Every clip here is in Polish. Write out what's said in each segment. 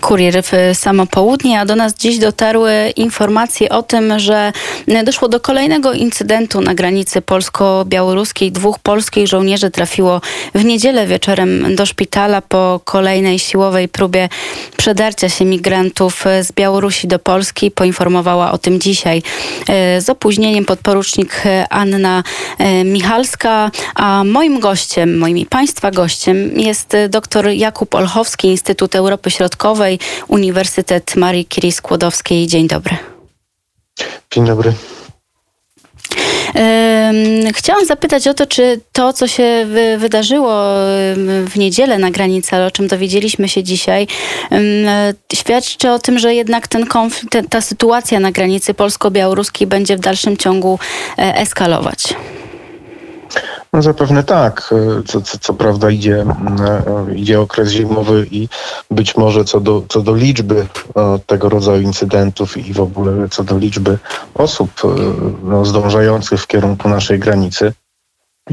Kurier w samo południe, a do nas dziś dotarły informacje o tym, że doszło do kolejnego incydentu na granicy polsko-białoruskiej. Dwóch polskich żołnierzy trafiło w niedzielę wieczorem do szpitala po kolejnej siłowej próbie przedarcia się migrantów z Białorusi do Polski. Poinformowała o tym dzisiaj e, z opóźnieniem podporucznik Anna e, Michalska, a moim gościem, moim Państwa gościem jest dr Jakub Olchowski, Instytut Europy Środkowej Uniwersytet Marii Curie Skłodowskiej. Dzień dobry. Dzień dobry. Chciałam zapytać o to, czy to, co się wydarzyło w niedzielę na granicy, ale o czym dowiedzieliśmy się dzisiaj, świadczy o tym, że jednak ten konflikt, ta sytuacja na granicy polsko-białoruskiej będzie w dalszym ciągu e, eskalować. No zapewne tak. Co, co, co prawda idzie, e, idzie okres zimowy i być może co do, co do liczby e, tego rodzaju incydentów i w ogóle co do liczby osób e, no, zdążających w kierunku naszej granicy,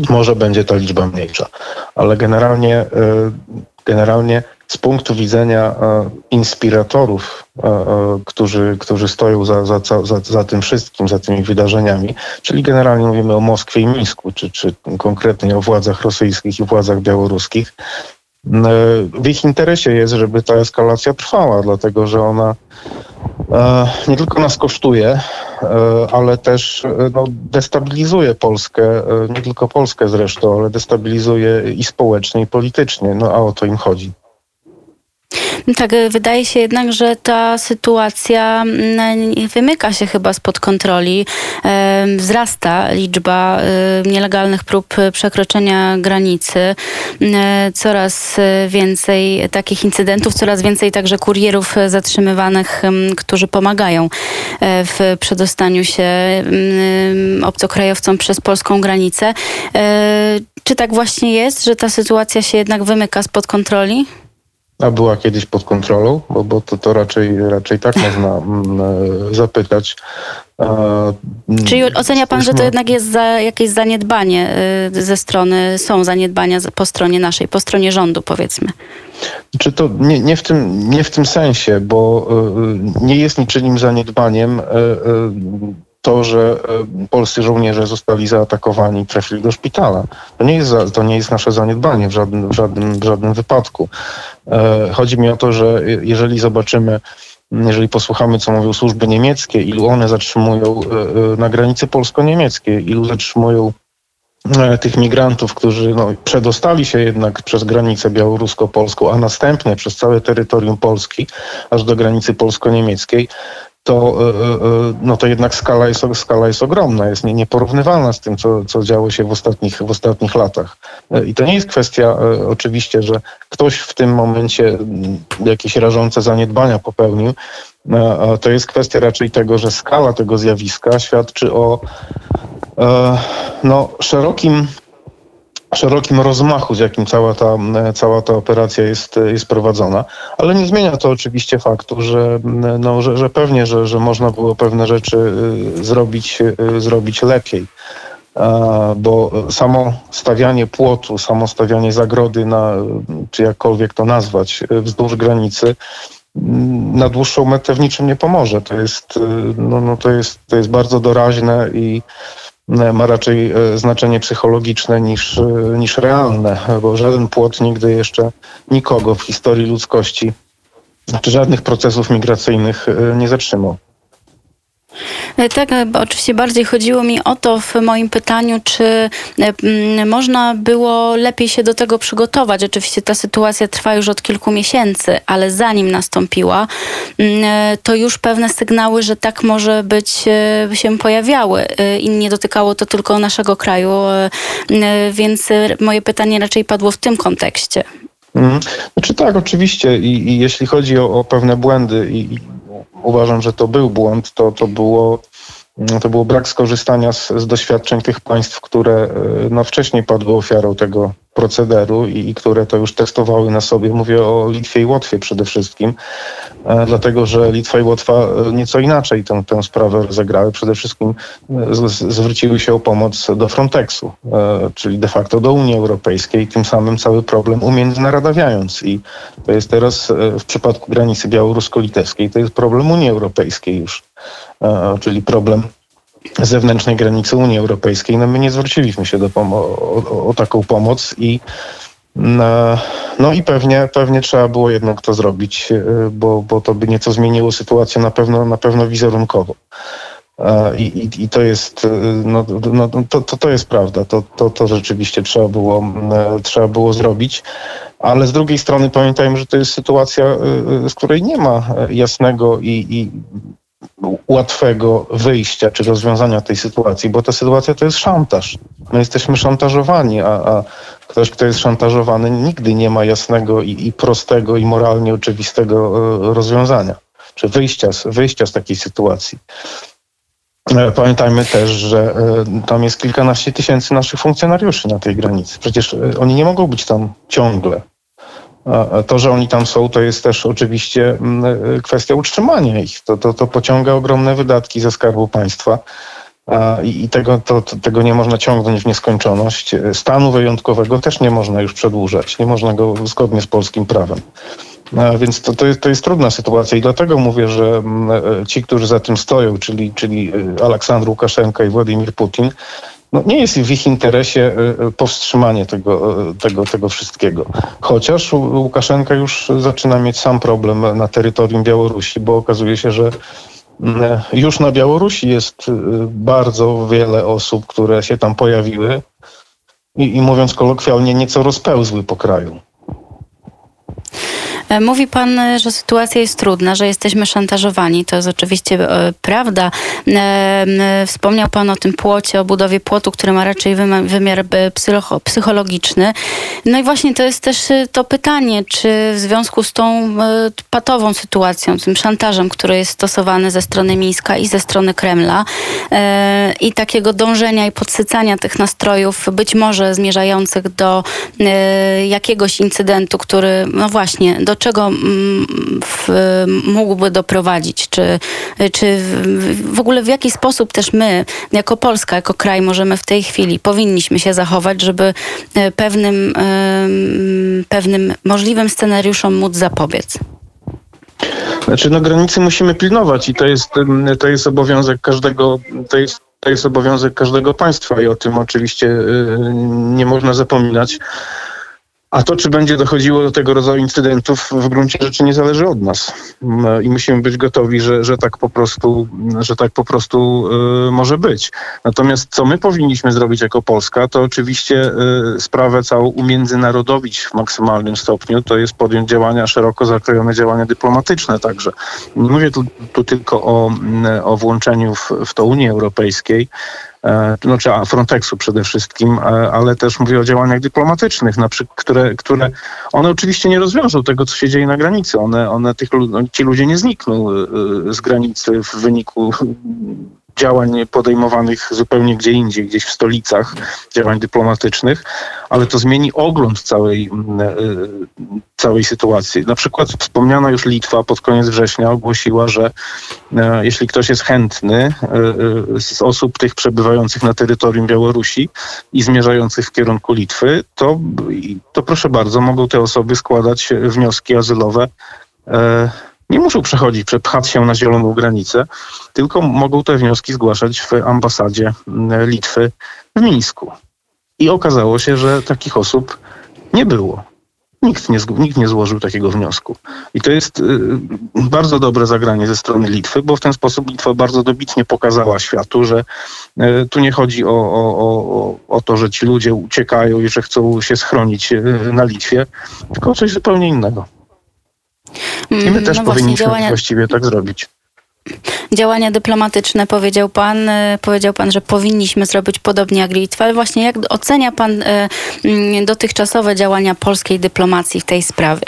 może będzie ta liczba mniejsza. Ale generalnie, generalnie z punktu widzenia e, inspiratorów, e, e, którzy, którzy stoją za, za, za, za tym wszystkim, za tymi wydarzeniami, czyli generalnie mówimy o Moskwie i Mińsku, czy, czy konkretnie o władzach rosyjskich i władzach białoruskich, w ich interesie jest, żeby ta eskalacja trwała, dlatego że ona nie tylko nas kosztuje, ale też no, destabilizuje Polskę, nie tylko Polskę zresztą, ale destabilizuje i społecznie, i politycznie. No a o to im chodzi. Tak, e, wydaje się jednak, że ta sytuacja mm, wymyka się chyba spod kontroli. Wzrasta liczba e, nielegalnych prób przekroczenia granicy. Coraz więcej takich incydentów, coraz więcej także kurierów zatrzymywanych, którzy pomagają w przedostaniu się obcokrajowcom przez polską granicę. Czy tak właśnie jest, że ta sytuacja się jednak wymyka spod kontroli? A była kiedyś pod kontrolą, bo, bo to, to raczej, raczej tak można mm, e, zapytać. Czyli ocenia pan, że to jednak jest za, jakieś zaniedbanie y, ze strony, są zaniedbania po stronie naszej, po stronie rządu powiedzmy? Czy to nie, nie, w tym, nie w tym sensie, bo y, nie jest niczym zaniedbaniem to, że e, polscy żołnierze zostali zaatakowani i trafili do szpitala. To nie jest, to nie jest nasze zaniedbanie w żadnym, w żadnym, w żadnym wypadku. E, chodzi mi o to, że jeżeli zobaczymy, jeżeli posłuchamy, co mówią służby niemieckie, ilu one zatrzymują e, na granicy polsko-niemieckiej, ilu zatrzymują tych migrantów, którzy no, przedostali się jednak przez granicę białorusko-polską, a następnie przez całe terytorium Polski, aż do granicy polsko-niemieckiej, to, e, e, e, no to jednak skala jest, skala jest ogromna, jest nieporównywalna z tym, co, co działo się w ostatnich, w ostatnich latach. I to nie jest kwestia oczywiście, że ktoś w tym momencie mm, jakieś rażące zaniedbania popełnił. To jest kwestia raczej tego, że skala tego zjawiska świadczy o no, szerokim szerokim rozmachu, z jakim cała ta, cała ta operacja jest, jest prowadzona, ale nie zmienia to oczywiście faktu, że, no, że, że pewnie, że, że można było pewne rzeczy y, zrobić, y, zrobić lepiej. Bo samo stawianie płotu, samo stawianie zagrody, na, czy jakkolwiek to nazwać, wzdłuż granicy, na dłuższą metę w niczym nie pomoże. To jest, y, no, no to jest, to jest bardzo doraźne i ma raczej e, znaczenie psychologiczne niż, e, niż realne, bo żaden płot nigdy jeszcze nikogo w historii ludzkości czy żadnych procesów migracyjnych e, nie zatrzymał. E, tak, e, oczywiście bardziej chodziło mi o to w moim pytaniu, czy e, można było lepiej się do tego przygotować. Oczywiście ta sytuacja trwa już od kilku miesięcy, ale zanim nastąpiła, to już pewne sygnały, że tak może być, się pojawiały i nie dotykało to tylko naszego kraju, więc moje pytanie raczej padło w tym kontekście. Mhm. Znaczy tak, oczywiście I, i jeśli chodzi o, o pewne błędy i, uważam, że to był błąd, to, to było to było brak skorzystania z, z doświadczeń tych państw, które no, wcześniej padły ofiarą tego, procederu i, i które to już testowały na sobie. Mówię o Litwie i Łotwie przede wszystkim, e, dlatego że Litwa i Łotwa e, nieco inaczej tę, tę sprawę rozegrały. Przede wszystkim e, z, zwróciły się o pomoc do Frontexu, czyli de facto do Unii Europejskiej, tym samym cały problem umiędzynarodawiając. I to jest teraz w przypadku granicy białorusko-litewskiej, to jest problem Unii Europejskiej już, czyli problem zewnętrznej granicy Unii Europejskiej. No my nie zwróciliśmy się do o, o, taką pomoc i no, no i pewnie, pewnie trzeba było jednak to zrobić, e, bo, bo to by nieco zmieniło sytuację na pewno, na pewno wizerunkowo. E, I, i, I to jest, e, no, no, to, to, to jest prawda, to, to, to rzeczywiście trzeba było, trzeba było zrobić, ale z drugiej strony pamiętajmy, że to jest sytuacja, z której nie ma jasnego i, i łatwego wyjścia czy rozwiązania tej sytuacji, bo ta sytuacja to jest szantaż. My jesteśmy szantażowani, a, a ktoś, kto jest szantażowany, nigdy nie ma jasnego i, i prostego i moralnie oczywistego e, rozwiązania czy wyjścia z, wyjścia z takiej sytuacji. E, Pamiętajmy też, że e, tam jest kilkanaście tysięcy naszych funkcjonariuszy na tej granicy. Przecież oni nie mogą być tam ciągle. To, że oni tam są, to jest też oczywiście mm, e, kwestia utrzymania ich. To, to, to pociąga ogromne wydatki ze skarbu państwa. I tego, to, tego nie można ciągnąć w nieskończoność. E, Stanu wyjątkowego też nie można już przedłużać. Nie można go zgodnie z polskim prawem. A Więc to, to, jest, to jest trudna sytuacja i dlatego mówię, że mm, e, ci, którzy za tym stoją, czyli, czyli Aleksandr Łukaszenka i Władimir Putin, no nie jest w ich interesie e, e, powstrzymanie tego, e, tego, tego wszystkiego. Chociaż Łu- Łukaszenka już zaczyna mieć sam problem na terytorium Białorusi, bo okazuje się, że mm, już na Białorusi jest bardzo wiele osób, które się tam pojawiły i, i mówiąc kolokwialnie, nieco rozpełzły po kraju. E, Mówi pan, że sytuacja jest trudna, że jesteśmy szantażowani. To jest oczywiście e, prawda. E, Wspomniał pan o tym płocie, o budowie płotu, który ma raczej wymiar psycho- psychologiczny. No i właśnie to jest też to pytanie, czy w związku z tą patową sytuacją, tym szantażem, który jest stosowany ze strony Mińska i ze strony Kremla i takiego dążenia i podsycania tych nastrojów, być może zmierzających do jakiegoś incydentu, który, no właśnie, do czego mm, w, mógłby doprowadzić? Czy, czy w, ogóle w jaki sposób też my, jako Polska, jako kraj, możemy w tej chwili, powinniśmy się zachować, żeby e, pewnym, em, pewnym możliwym scenariuszom móc zapobiec? Znaczy, no granicy musimy pilnować i to jest, to jest obowiązek każdego, to jest, to jest obowiązek każdego państwa i o tym oczywiście y, nie można zapominać. A to, czy będzie dochodziło do tego rodzaju incydentów, w gruncie rzeczy nie zależy od nas. Mm, I musimy być gotowi, że, że tak po prostu, że tak po prostu y, może być. Natomiast co my powinniśmy zrobić jako Polska, to oczywiście y, sprawę całą umiędzynarodowić w maksymalnym stopniu. To jest podjąć działania, szeroko zakrojone działania dyplomatyczne także. Nie mówię tu, tu tylko o, mm, o włączeniu w, w to Unii Europejskiej, e, czy a, Frontexu przede wszystkim, e, ale też mówię o działaniach dyplomatycznych, na przykład, które, które one oczywiście nie rozwiążą tego, co się dzieje na granicy. One, one tych, no, ci ludzie nie znikną e, z granicy w wyniku działań podejmowanych zupełnie gdzie indziej, gdzieś w stolicach, działań dyplomatycznych, ale to zmieni ogląd całej, e, całej sytuacji. Na przykład wspomniana już Litwa pod koniec września ogłosiła, że e, jeśli ktoś jest chętny e, z osób tych przebywających na terytorium Białorusi i zmierzających w kierunku Litwy, to, to proszę bardzo, mogą te osoby składać wnioski azylowe. Nie muszą przechodzić, przepchać się na zieloną granicę, tylko mogą te wnioski zgłaszać w ambasadzie mm, Litwy w Mińsku. I okazało się, że takich osób nie było. Nikt nie, nikt nie złożył takiego wniosku. I to jest y, bardzo dobre zagranie ze strony Litwy, bo w ten sposób Litwa bardzo dobitnie pokazała światu, że y, tu nie chodzi o, o, o, o- o to, że ci ludzie uciekają i że chcą się schronić y, na Litwie, tylko o coś zupełnie innego. I my Mm, też no powinniśmy działania, właściwie tak zrobić. działania dyplomatyczne, powiedział pan, e, powiedział pan, że powinniśmy zrobić podobnie jak Litwa, właśnie jak ocenia pan e, mm, dotychczasowe działania polskiej dyplomacji w tej sprawie?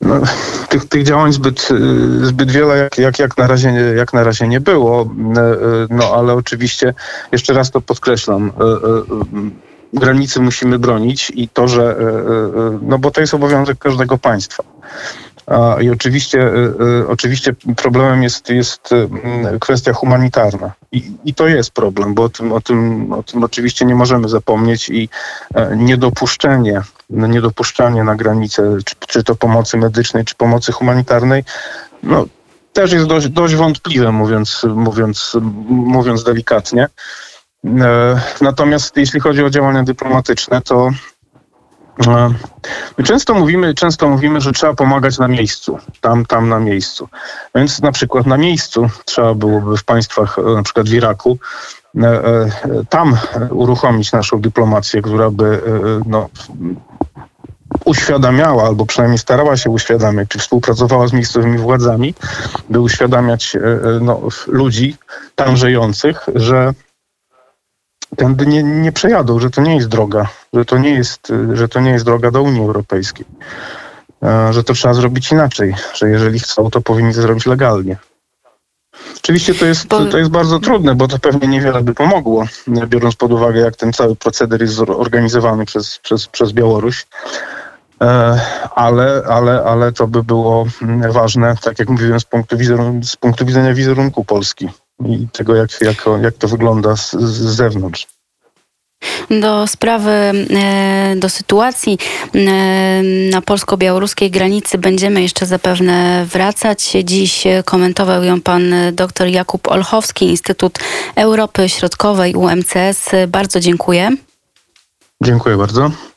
No, tych, tych działań zbyt, y, zbyt wiele jak, jak, jak, na razie, nie- jak na razie nie było, y, y, no ale oczywiście jeszcze raz to podkreślam. Granicy musimy bronić i to, że, e, e, no bo to jest obowiązek każdego państwa. I oczywiście, e, e, oczywiście problemem jest, jest e, kwestia humanitarna. I, I to jest problem, bo o tym, o, tym, o tym oczywiście nie możemy zapomnieć i e, niedopuszczenie, niedopuszczanie na granicę, czy, czy to pomocy medycznej, czy pomocy humanitarnej, no, też jest dość, dość wątpliwe, mówiąc, mówiąc, mówiąc delikatnie. E, Natomiast jeśli chodzi o działania dyplomatyczne, to e, my często mówimy, często mówimy, że trzeba pomagać na miejscu, tam, tam na miejscu. Więc na przykład na miejscu trzeba byłoby w państwach, e, na przykład w Iraku, tam uruchomić naszą dyplomację, która by no, uświadamiała, albo przynajmniej starała się uświadamiać, czy współpracowała z miejscowymi władzami, by uświadamiać no, ludzi tam żyjących, że tędy nie, nie przejadą, że to nie jest droga, że to nie jest, że to nie jest droga do Unii Europejskiej, E, że to trzeba zrobić inaczej, że jeżeli chcą, to powinni to zrobić legalnie. Oczywiście to jest, to jest bardzo trudne, bo to pewnie niewiele by pomogło, e, biorąc pod uwagę, jak ten cały proceder jest zorganizowany przez, przez, przez Białoruś. E, ale, ale, ale to by było mm, ważne, tak jak mówiłem, z punktu, wizerun- z punktu widzenia wizerunku Polski i tego, jak, jak, jak to wygląda z, z zewnątrz. Do sprawy, e, do sytuacji e, na polsko-białoruskiej granicy będziemy jeszcze zapewne wracać. Dziś komentował ją pan dr Jakub Olchowski, Instytut Europy Środkowej UMCS. Bardzo dziękuję. Dziękuję bardzo.